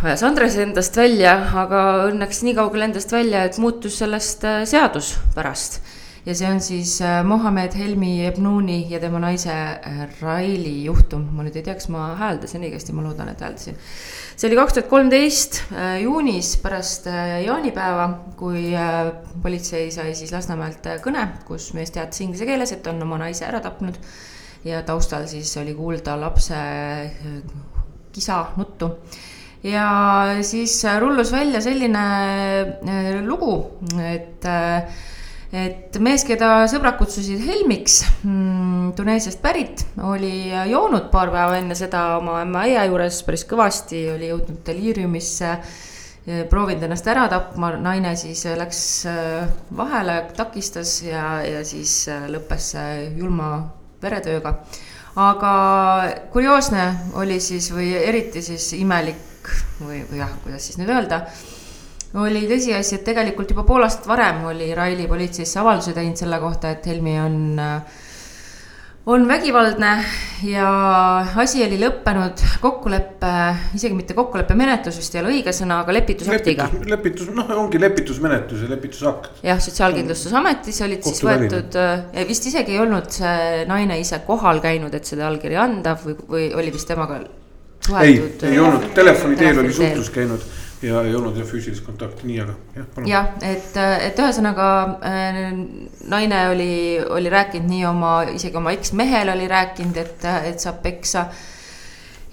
ajas Andres endast välja, aga õnneks nii kaugele endast välja, et muutus sellest äh, seadus pärast. ja see on siis äh, Mohammed Helmi Ebnuni ja tema naise äh, Raili juhtum. ma nüüd ei tea, kas ma hääldasin õigesti, ma loodan, et hääldasin. see oli kaks tuhat kolmteist juunis pärast jaanipäeva, kui politsei sai siis Lasnamäelt kõne, kus mees teatas inglise keeles, et on oma naise ära tapnud. ja taustal siis oli kuulda lapse kisa, nuttu ja siis rullus välja selline äh, lugu, et äh, et mees, keda sõbrad kutsusid Helmiks, mm, Tuneesiast pärit, oli joonud paar päeva enne seda oma ämma-äia juures päris kõvasti, oli jõudnud deliiriumisse, proovinud ennast ära tapma, naine siis läks äh, vahele, takistas ja, ja siis lõppes julma veretööga. aga kurioosne oli siis või eriti siis imelik või, või jah, kuidas siis nüüd öelda oli tõsiasi, et tegelikult juba pool aastat varem oli Raili politseisse avalduse teinud selle kohta, et Helmi on, on vägivaldne ja asi oli lõppenud kokkuleppe, isegi mitte kokkuleppemenetlus vist ei ole õige sõna, aga lepitusaktiga. lepitus, lepitus, noh, ongi lepitusmenetlus ja lepitusakt. jah, Sotsiaalkindlustusametis olid siis võetud, vist isegi ei olnud see naine ise kohal käinud, et seda allkirja anda või, või oli vist temaga suheldud. ei, ei olnud, telefoni teel oli suhtlus käinud. ja ei olnud jah füüsilist kontakti, nii, aga jah, palun. jah, et, et ühesõnaga äh, naine oli, oli rääkinud nii oma, isegi oma eksmehel oli rääkinud, et, et saab peksa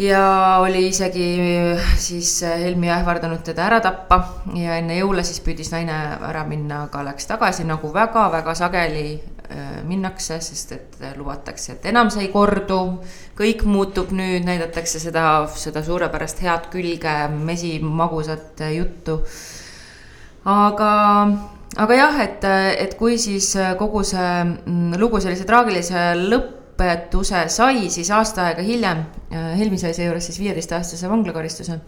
ja oli isegi siis Helmi ähvardanud teda ära tappa ja enne jõule siis püüdis naine ära minna, aga läks tagasi nagu väga-väga sageli Äh, minnakse, sest et lubatakse, et enam see ei kordu. kõik muutub nüüd, näidatakse seda, seda suurepärast head külge, mesimagusat juttu. aga, aga jah, et, et kui siis kogu see mm, lugu sellise traagilise lõpetuse sai, siis aasta aega hiljem, äh, Helmi sai seejuures siis viieteistaastase vanglakaristuse.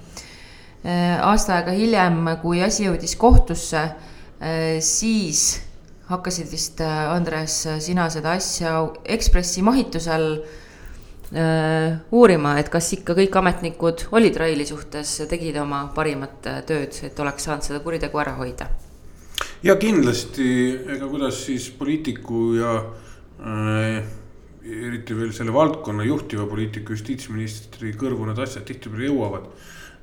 Äh, aasta aega hiljem, kui asi jõudis kohtusse, siis hakkasid vist, äh, Andres, sina seda asja Ekspressi mahitusel äh, uurima, et kas ikka kõik ametnikud olid Raili suhtes, tegid oma parimat äh, tööd, et oleks saanud seda kuritegu ära hoida? ja kindlasti, ega kuidas siis poliitiku ja äh, eriti veel selle valdkonna juhtiva poliitiku, justiitsministri kõrvu need asjad tihtipeale jõuavad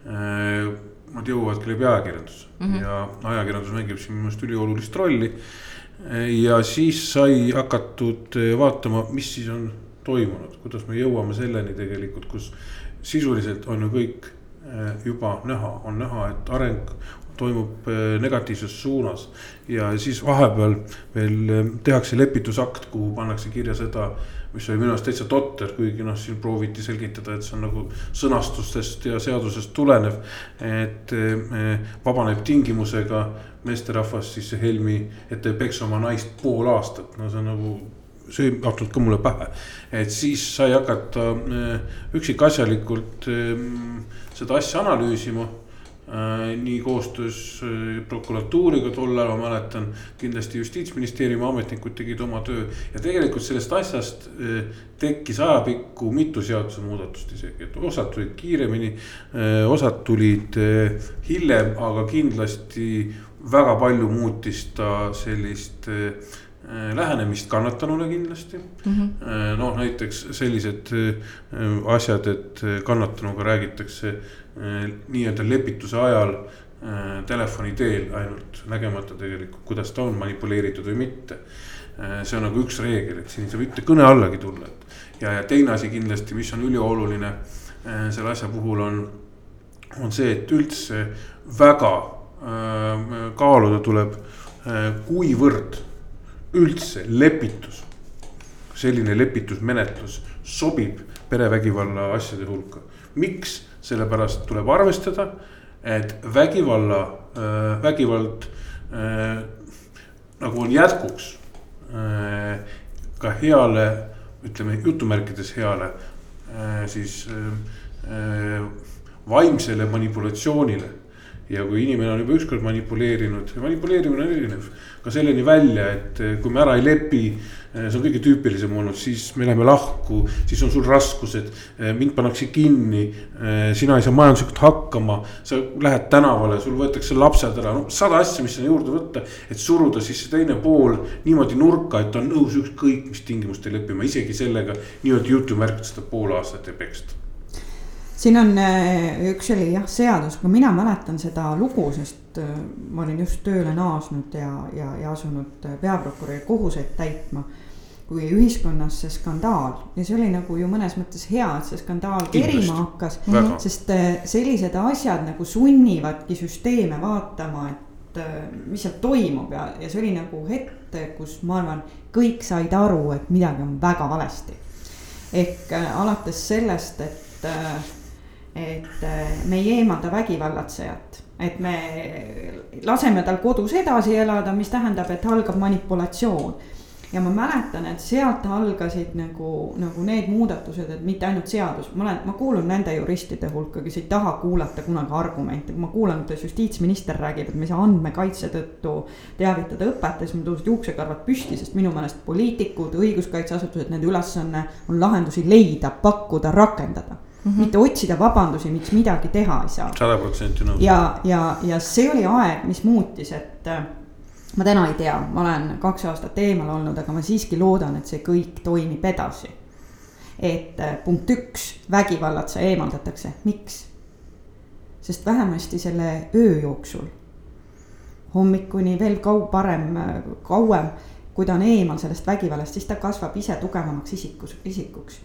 äh,. Nad jõuavadki läbi ajakirjanduse mm -hmm. ja ajakirjandus mängib siin minu meelest üliolulist rolli äh, ja siis sai hakatud eh, vaatama, mis siis on toimunud, kuidas me jõuame selleni tegelikult, kus sisuliselt on ju kõik eh, juba näha, on näha, et areng toimub eh, negatiivses suunas. ja siis vahepeal veel tehakse lepitusakt, kuhu pannakse kirja seda mis oli minu arust täitsa totter, kuigi noh, siin prooviti selgitada, et see on nagu sõnastustest ja seadusest tulenev. et eh, vabaneb tingimusega meesterahvas siis Helmi, et ta ei peksa oma naist pool aastat, no see on nagu ei tahtnud ka mulle pähe. et siis sai hakata eh, üksikasjalikult eh, seda asja analüüsima nii koostöös äh, prokuratuuriga tol ajal ma mäletan, kindlasti justiitsministeeriumi ametnikud tegid oma töö. ja tegelikult sellest asjast äh, tekkis ajapikku mitu seadusemuudatust isegi, et osad tulid kiiremini, osad tulid hiljem, aga kindlasti väga palju muutis ta sellist lähenemist kannatanule kindlasti. Mm -hmm.. noh, näiteks sellised asjad, et kannatanuga räägitakse Äh, nii-öelda lepituse ajal äh, telefoni teel ainult, nägemata tegelikult, kuidas ta on manipuleeritud või mitte. Äh, see on nagu üks reegel, et siin ei saa mitte kõne allagi tulla, et. ja, ja teine asi kindlasti, mis on ülioluline selle asja puhul on, on see, et üldse väga kaaluda tuleb, kuivõrd üldse lepitus, selline lepitusmenetlus sobib perevägivalla asjade hulka. miks sellepärast tuleb arvestada, et vägivalla, äh, vägivald äh, nagu on jätkuks äh, ka heale, ütleme jutumärkides heale, siis vaimsele manipulatsioonile ja kui inimene on juba ükskord manipuleerinud, manipuleerimine on erinev ka selleni välja, et kui me ära ei lepi Eh, see on kõige tüüpilisem olnud, siis me läheme lahku, siis on sul raskused, eh, mind pannakse kinni. Eh, sina ei saa majanduslikult hakkama, sa lähed tänavale, sul võetakse lapsed ära, no sada asja, mis sinna juurde võtta. et suruda siis see teine pool niimoodi nurka, et ta on nõus ükskõik mis tingimustel leppima, isegi sellega nii-öelda jutumärkides seda pool aastat ei peksta siin on üks oli jah seadus, aga mina mäletan seda lugu, sest ma olin just tööle naasnud ja, ja, ja asunud peaprokuröri kohuseid täitma kui ühiskonnas see skandaal ja see oli nagu ju mõnes mõttes hea, et see skandaal kerima hakkas. sest äh, sellised asjad nagu sunnivadki süsteeme vaatama, et äh, mis seal toimub ja, ja see oli nagu hetk, kus ma arvan, kõik said aru, et midagi on väga valesti. ehk äh, alates sellest, et, et me ei eemalda vägivallatsejat. Et me laseme tal kodus edasi elada, mis tähendab, et algab manipulatsioon. Ja ma mäletan, et sealt algasid nagu, nagu need muudatused, et mitte ainult seadus, ma olen, ma kuulun nende juristide hulka, kes ei taha kuulata kunagi argumente, kui ma kuulan, kuidas justiitsminister räägib, et me ei saa andmekaitse tõttu teavitada õpetajaid, siis mul tõusid juuksekarvad püsti, sest minu meelest poliitikud, õiguskaitseasutused, nende ülesanne on lahendusi leida, pakkuda, rakendada Mm -hmm. mitte otsida vabandusi, miks midagi teha ei saa. sada protsenti nõus. ja, ja, ja see oli aeg, mis muutis, et ma täna ei tea, ma olen kaks aastat eemal olnud, aga ma siiski loodan, et see kõik toimib edasi. et äh, punkt üks, vägivallatseja eemaldatakse, miks? sest vähemasti selle öö jooksul, hommikuni veel kau-, parem, kauem, kui ta on eemal sellest vägivallast, siis ta kasvab ise tugevamaks isikus, isikuks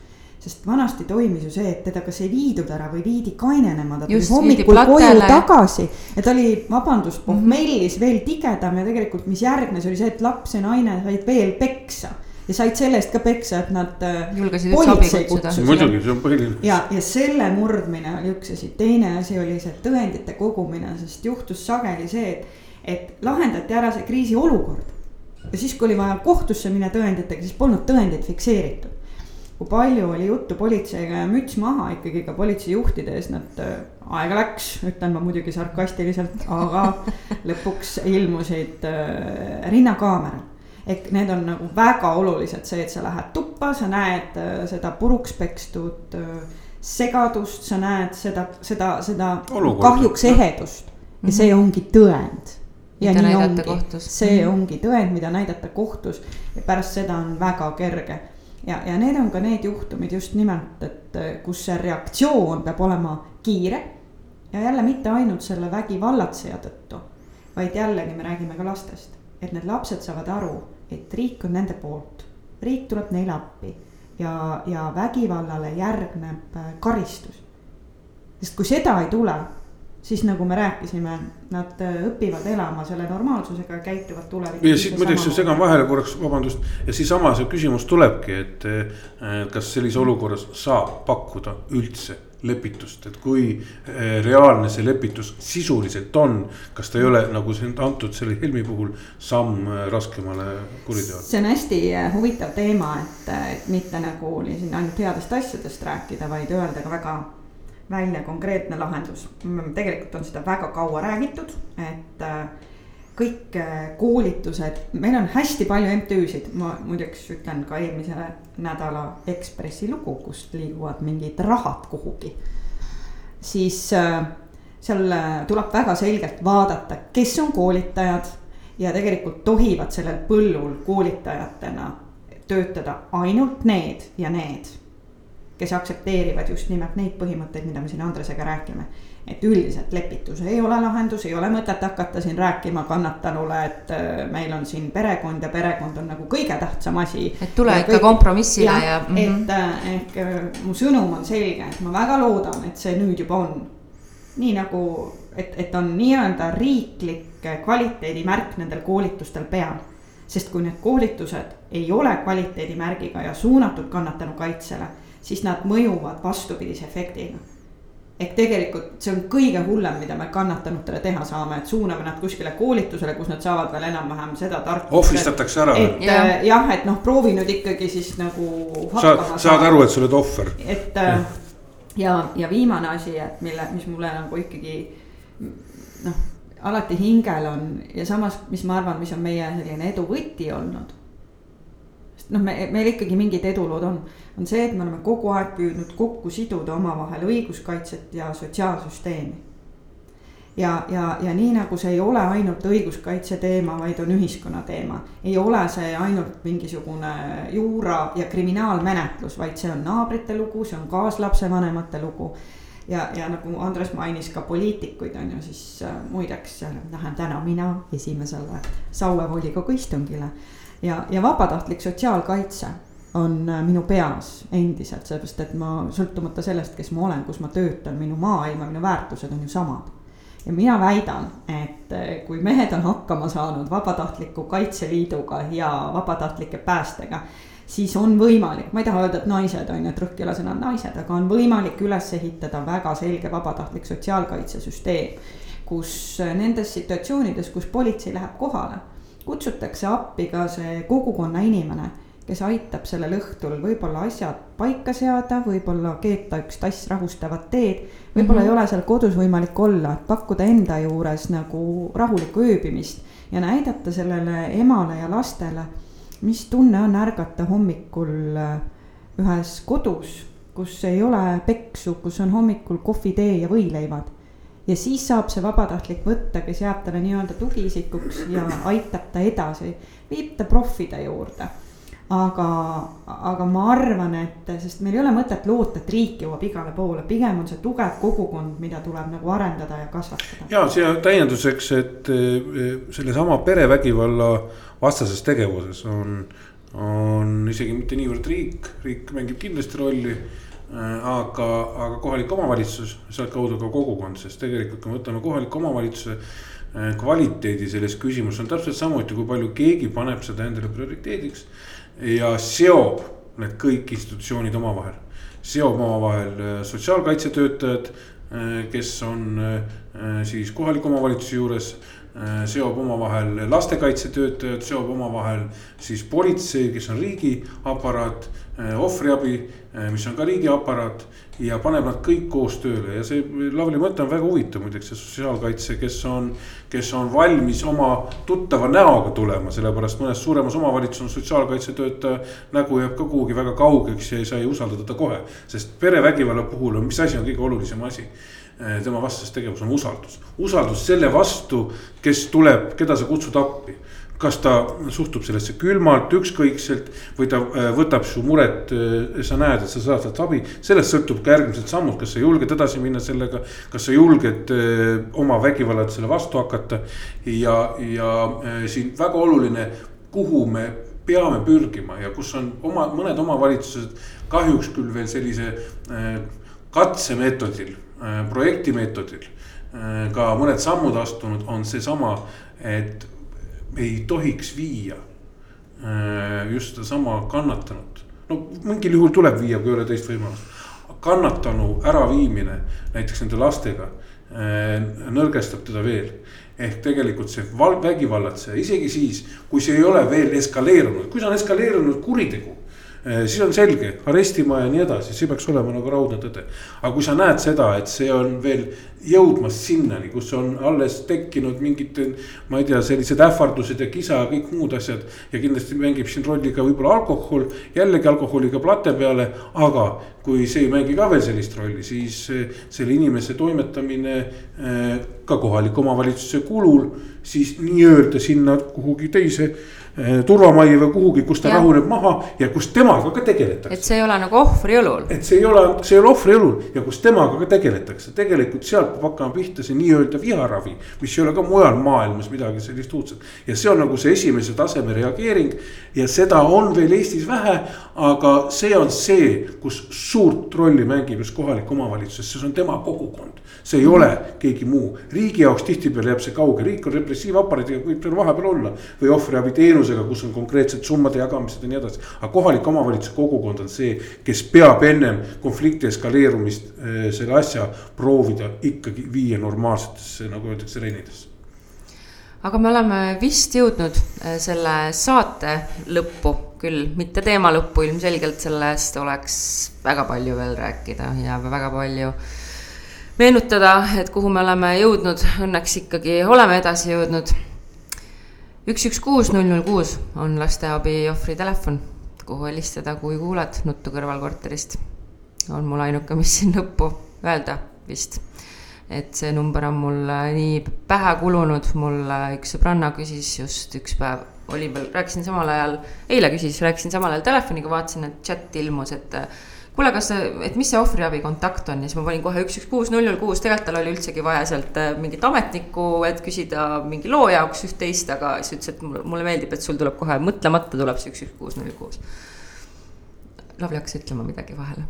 sest vanasti toimis ju see, et teda kas ei viidud ära või viidi kainenema, ta tuli hommikul koju tagasi. ja ta oli, vabandust, Mhm. pohmellis veel tigedam ja tegelikult, mis järgnes, oli see, et laps ja naine said veel peksa. ja said selle eest ka peksa, et nad äh, muidugi, see on põhiline. ja, ja selle murdmine oli üks asi, teine asi oli see tõendite kogumine, sest juhtus sageli see, et, et lahendati ära see kriisiolukord. ja siis, kui oli vaja kohtusse minna tõenditega, siis polnud tõendeid fikseeritud. Kui palju oli juttu politseiga ja müts maha ikkagi ka politseijuhtide ees, nad äh, aega läks, ütlen ma muidugi sarkastiliselt, aga lõpuks ilmusid äh, rinnakaamerad ehk need on nagu väga olulised, see, et sa lähed tuppa, sa näed äh, seda puruks pekstud äh, segadust, sa näed seda, seda, seda Olukorda. kahjuks ehedust ja see ongi tõend. ja Mida nii näidata ongi kohtus., see Mhm. ongi tõend, mida näidata kohtus ja pärast seda on väga kerge. ja, ja need on ka need juhtumid just nimelt, et äh, kus see reaktsioon peab olema kiire ja jälle mitte ainult selle vägivallatseja tõttu, vaid jällegi me räägime ka lastest, et need lapsed saavad aru, et riik on nende poolt, riik tuleb neile appi ja, ja vägivallale järgneb äh, karistus. sest kui seda ei tule, siis nagu me rääkisime, nad äh, õpivad elama selle normaalsusega ja käituvad tulevikus. ja siit muideks segan vahele korraks, vabandust, ja siiasama see küsimus tulebki, et eh, kas sellises olukorras saab pakkuda üldse lepitust, et kui eh, reaalne see lepitus sisuliselt on. kas ta ei ole nagu siin antud selle Helmi puhul samm raskemale kuriteole? see on hästi äh, huvitav teema, et, et mitte nagu siin ainult headest asjadest rääkida, vaid öelda ka väga välja konkreetne lahendus. tegelikult on seda väga kaua räägitud, et äh, kõik äh, koolitused, meil on hästi palju MTÜ-sid, ma muideks ütlen ka eelmise nädala Ekspressi lugu, kust liiguvad mingid rahad kuhugi. siis äh, seal tuleb väga selgelt vaadata, kes on koolitajad ja tegelikult tohivad sellel põllul koolitajatena töötada ainult need ja need, kes aktsepteerivad just nimelt neid põhimõtteid, mida me siin Andresega räägime. et üldiselt lepitus ei ole lahendus, ei ole mõtet hakata siin rääkima kannatanule, et äh, meil on siin perekond ja perekond on nagu kõige tähtsam asi. Et tule ikka kompromissile ja- ja mhm. et äh, ehk äh, mu sõnum on selge, et ma väga loodan, et see nüüd juba on nii nagu, et, et on nii-öelda riiklik kvaliteedimärk nendel koolitustel peal. sest kui need koolitused ei ole kvaliteedimärgiga ja suunatud kannatanu kaitsele, siis nad mõjuvad vastupidise efektiga. ehk tegelikult see on kõige hullem, mida me kannatanutele teha saame, et suuname nad kuskile koolitusele, kus nad saavad veel enam-vähem seda tarkust. ohvristatakse ära või? et Jah. äh, jah, et noh, proovi nüüd ikkagi siis nagu saad, saad aru, et sa oled ohver? et äh, ja, ja viimane asi, et mille, mis mulle nagu ikkagi noh, alati hingel on ja samas, mis ma arvan, mis on meie selline edu võti olnud. Sest noh, me, meil ikkagi mingid edulood on, on see, et me oleme kogu aeg püüdnud kokku siduda omavahel õiguskaitset ja sotsiaalsüsteemi. ja, ja, ja nii nagu see ei ole ainult õiguskaitse teema, vaid on ühiskonna teema, ei ole see ainult mingisugune juura ja kriminaalmenetlus, vaid see on naabrite lugu, see on kaaslapsevanemate lugu ja, ja nagu Andres mainis ka poliitikuid on ju, siis äh, muideks äh, lähen täna mina esimesele Saue volikogu istungile. ja, ja vabatahtlik sotsiaalkaitse on äh, minu peas endiselt, sellepärast et ma sõltumata sellest, kes ma olen, kus ma töötan, minu maailm ja minu väärtused on ju samad ja mina väidan, et äh, kui mehed on hakkama saanud vabatahtliku kaitseliiduga ja vabatahtlike päästega, siis on võimalik, ma ei taha öelda, et naised on ju, et rõhk ei ole sõnal naised, aga on võimalik üles ehitada väga selge vabatahtlik sotsiaalkaitsesüsteem. kus äh, nendes situatsioonides, kus politsei läheb kohale, kutsutakse appi ka see kogukonna inimene kes aitab sellel õhtul võib-olla asjad paika seada, võib-olla keeta üks tass rahustavat teed. võib-olla mm -hmm. ei ole seal kodus võimalik olla, et pakkuda enda juures nagu rahulikku ööbimist ja näidata sellele emale ja lastele, mis tunne on ärgata hommikul äh, ühes kodus, kus ei ole peksu, kus on hommikul kohvi, tee ja võileivad ja siis saab see vabatahtlik võtta, kes jääb talle nii-öelda tugiisikuks ja aitab ta edasi, viib ta proffide juurde. Aga, aga ma arvan, et sest meil ei ole mõtet loota, et riik jõuab igale poole, pigem on see tugev kogukond, mida tuleb nagu arendada ja kasvatada. ja siia täienduseks, et eh, sellesama perevägivalla vastases tegevuses on, on isegi mitte niivõrd riik, riik mängib kindlasti rolli aga, aga kohalik omavalitsus, sealtkaudu ka kogukond, sest tegelikult, kui me võtame kohaliku omavalitsuse eh, kvaliteedi selles küsimuses on täpselt samuti, kui palju keegi paneb seda endale prioriteediks ja seob need kõik institutsioonid omavahel. seob omavahel äh, sotsiaalkaitsetöötajad, äh, kes on äh, siis kohaliku omavalitsuse juures seob omavahel lastekaitsetöötajad, seob omavahel siis politsei, kes on riigiaparaat, ohvriabi, mis on ka riigiaparaat ja paneb nad kõik koos tööle ja see Lavly mõte on väga huvitav muideks, see sotsiaalkaitse, kes on, kes on valmis oma tuttava näoga tulema, sellepärast mõnes suuremas omavalitsuses on sotsiaalkaitsetöötaja nägu jääb ka kuhugi väga kaugeks ja sa ei usalda teda kohe. sest perevägivalla puhul on, mis asi on kõige olulisem asi? tema vastasest tegevus on usaldus, usaldus selle vastu, kes tuleb, keda sa kutsud appi kas ta suhtub sellesse külmalt, ükskõikselt või ta äh, võtab su muret, äh, sa näed, et sa saad sealt abi. sellest sõltub ka järgmised sammud, kas sa julged edasi minna sellega, kas sa julged äh, oma vägivallatlusele vastu hakata. ja, ja siin väga oluline, kuhu me peame pürgima ja kus on oma, mõned omavalitsused kahjuks küll veel sellise katsemeetodil, projektimeetodil ka mõned sammud astunud, on seesama, et ei tohiks viia äh, just sedasama kannatanut. no mingil juhul tuleb viia, kui ei ole teist võimalust. kannatanu äraviimine näiteks nende lastega äh, nõrgestab teda veel. ehk tegelikult see vägivallatseja, isegi siis, kui see ei ole veel eskaleerunud, kui see on eskaleerunud kuritegu siis on selge, arestima ja nii edasi, see peaks olema nagu raudne tõde. aga kui sa näed seda, et see on veel jõudmas sinnani, kus on alles tekkinud mingid, ma ei tea, sellised ähvardused ja kisa ja kõik muud asjad. ja kindlasti mängib siin rolli ka võib-olla alkohol, jällegi alkoholiga plate peale, aga kui see ei mängi ka veel sellist rolli, siis eh, selle inimese toimetamine eh, ka kohaliku omavalitsuse kulul siis nii-öelda sinna kuhugi teise Eh, turvamajja või kuhugi, kus ta ja. rahuneb maha ja kus temaga ka tegeletakse. et see ei ole nagu ohvri õlul. et see ei ole, see ei ole ohvri õlul ja kus temaga ka tegeletakse, tegelikult sealt peab hakkama pihta see nii-öelda viharavi. mis ei ole ka mujal maailmas midagi sellist uudset ja see on nagu see esimese taseme reageering. ja seda on veel Eestis vähe, aga see on see, kus suurt rolli mängib just kohalik omavalitsus, see on tema kogukond see ei ole keegi muu, riigi jaoks tihtipeale jääb see kauge, riik on repressiivaparaadiga, võib seal vahepeal olla. või ohvriabiteenusega, kus on konkreetsed summade jagamised ja nii edasi, aga kohalik omavalitsuse kogukond on see, kes peab ennem konflikti eskaleerumist eh, selle asja proovida ikkagi viia normaalsetesse, nagu öeldakse, rennidesse. Aga me oleme vist jõudnud eh, selle saate lõppu, küll. Mitte teema lõppu, ilmselgelt sellest oleks väga palju veel rääkida ja väga palju meenutada, et kuhu me oleme jõudnud, õnneks ikkagi oleme edasi jõudnud. üks, üks, kuus, null, null, kuus on lasteabi ohvri telefon, kuhu helistada, kui kuuled nuttu kõrvalkorterist. on mul ainuke, mis siin lõppu öelda vist. et see number on mul nii pähe kulunud, mul üks sõbranna küsis just üks päev, oli veel, rääkisin samal ajal, eile küsis, rääkisin samal ajal telefoniga, vaatasin, et chat ilmus, et kuule, kas et mis see ohvriabi kontakt on ja siis ma panin kohe üks, üks, kuus, null, null, kuus, tegelikult tal oli üldsegi vaja sealt äh, mingit ametnikku, et küsida mingi loo jaoks üht-teist, aga siis ütles, et mulle meeldib, et sul tuleb kohe mõtlemata tuleb see üks, üks, kuus, null, kuus. Lavly hakkas ütlema midagi vahele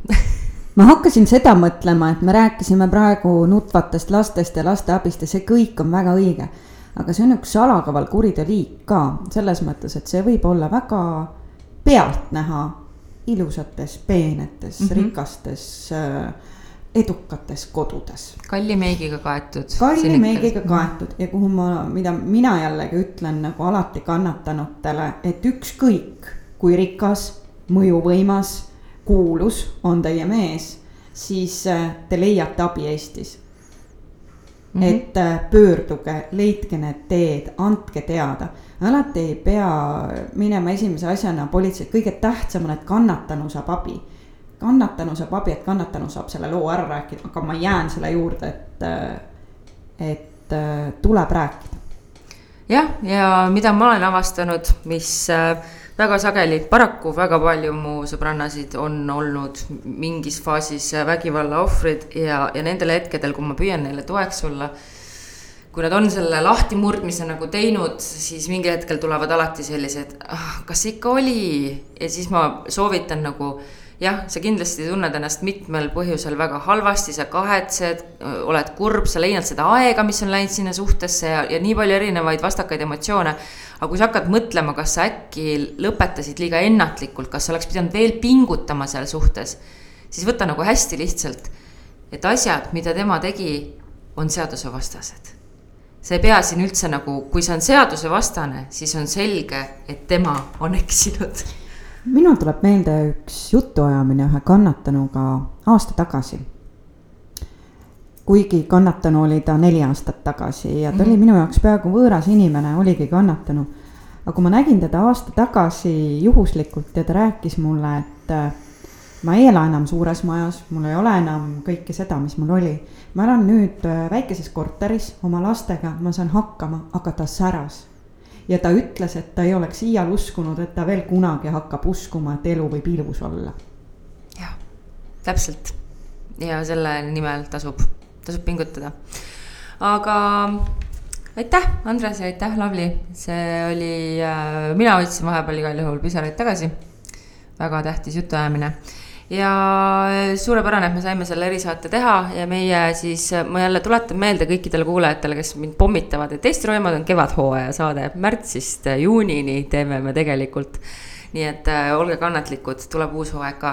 ma hakkasin seda mõtlema, et me rääkisime praegu nutvatest lastest ja lasteabist ja see kõik on väga õige. aga see on üks salakaval kuriteoliik ka selles mõttes, et see võib olla väga pealtnäha ilusates, peenetes mm, -hmm. rikastes äh, edukates kodudes. kalli meigiga kaetud. kalli meigiga kaetud ja kuhu ma, mida mina jällegi ütlen nagu alati kannatanutele, et ükskõik kui rikas, mõjuvõimas, kuulus on teie mees, siis äh, te leiate abi Eestis mm. -hmm. et äh, pöörduge, leidke need teed, andke teada alati ei pea minema esimese asjana politsei, kõige tähtsam on, et kannatanu saab abi. kannatanu saab abi, et kannatanu saab selle loo ära rääkida, aga ma jään selle juurde, et, et tuleb rääkida. jah, ja mida ma olen avastanud, mis väga sageli, paraku väga palju mu sõbrannasid on olnud mingis faasis vägivalla ohvrid ja, ja nendel hetkedel, kui ma püüan neile toeks olla kui nad on selle lahtimurdmise nagu teinud, siis mingil hetkel tulevad alati sellised, ah, kas ikka oli? Ja siis ma soovitan nagu jah, sa kindlasti tunned ennast mitmel põhjusel väga halvasti, sa kahetsed, oled kurb, sa leiad seda aega, mis on läinud sinna suhtesse ja, ja nii palju erinevaid vastakaid emotsioone. aga kui sa hakkad mõtlema, kas sa äkki lõpetasid liiga ennatlikult, kas sa oleks pidanud veel pingutama seal suhtes, siis võta nagu hästi lihtsalt, et asjad, mida tema tegi, on seadusevastased sa ei pea siin üldse nagu, kui see on seadusevastane, siis on selge, et tema on eksinud. Minul tuleb meelde üks jutuajamine ühe kannatanuga aasta tagasi. kuigi kannatanu oli ta neli aastat tagasi ja ta mm -hmm. oli mhm. minu jaoks peaaegu võõras inimene, oligi kannatanu. aga kui ma nägin teda aasta tagasi juhuslikult ja ta rääkis mulle, et ma ei ela enam suures majas, mul ei ole enam kõike seda, mis mul oli. ma elan nüüd äh, väikeses korteris oma lastega, ma saan hakkama, aga ta säras. Ja ta ütles, et ta ei oleks iial uskunud, et ta veel kunagi hakkab uskuma, et elu võib ilus olla. jah, täpselt. ja selle nimel tasub, tasub pingutada. aga aitäh, Andres ja aitäh, Lavly, see oli äh,, mina võtsin vahepeal igal juhul pisaraid tagasi. väga tähtis jutuajamine ja suurepärane, et me saime selle erisaate teha ja meie siis, ma jälle tuletan meelde kõikidele kuulajatele, kes mind pommitavad, et Eesti Roimad on kevadhooaja saade, märtsist juunini teeme me tegelikult. nii et äh, olge kannatlikud, tuleb uus hooaeg ka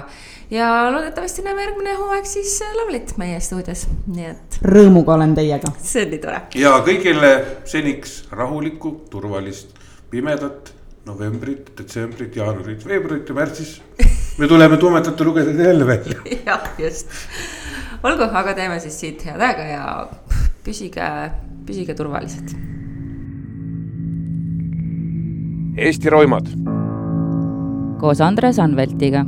ja loodetavasti näeme järgmine hooaeg siis Lavlit meie stuudios, nii et. rõõmuga olen teiega. see on nii tore. ja kõigile seniks rahulikku, turvalist, pimedat novembrit, detsembrit, jaanuarit, veebruarit ja märtsis me tuleme tumedate lugedega jälle välja. jah, just. olgu, aga teeme siis siit head aega ja püsige, püsige turvalised. Eesti roimad. koos Andres Anveltiga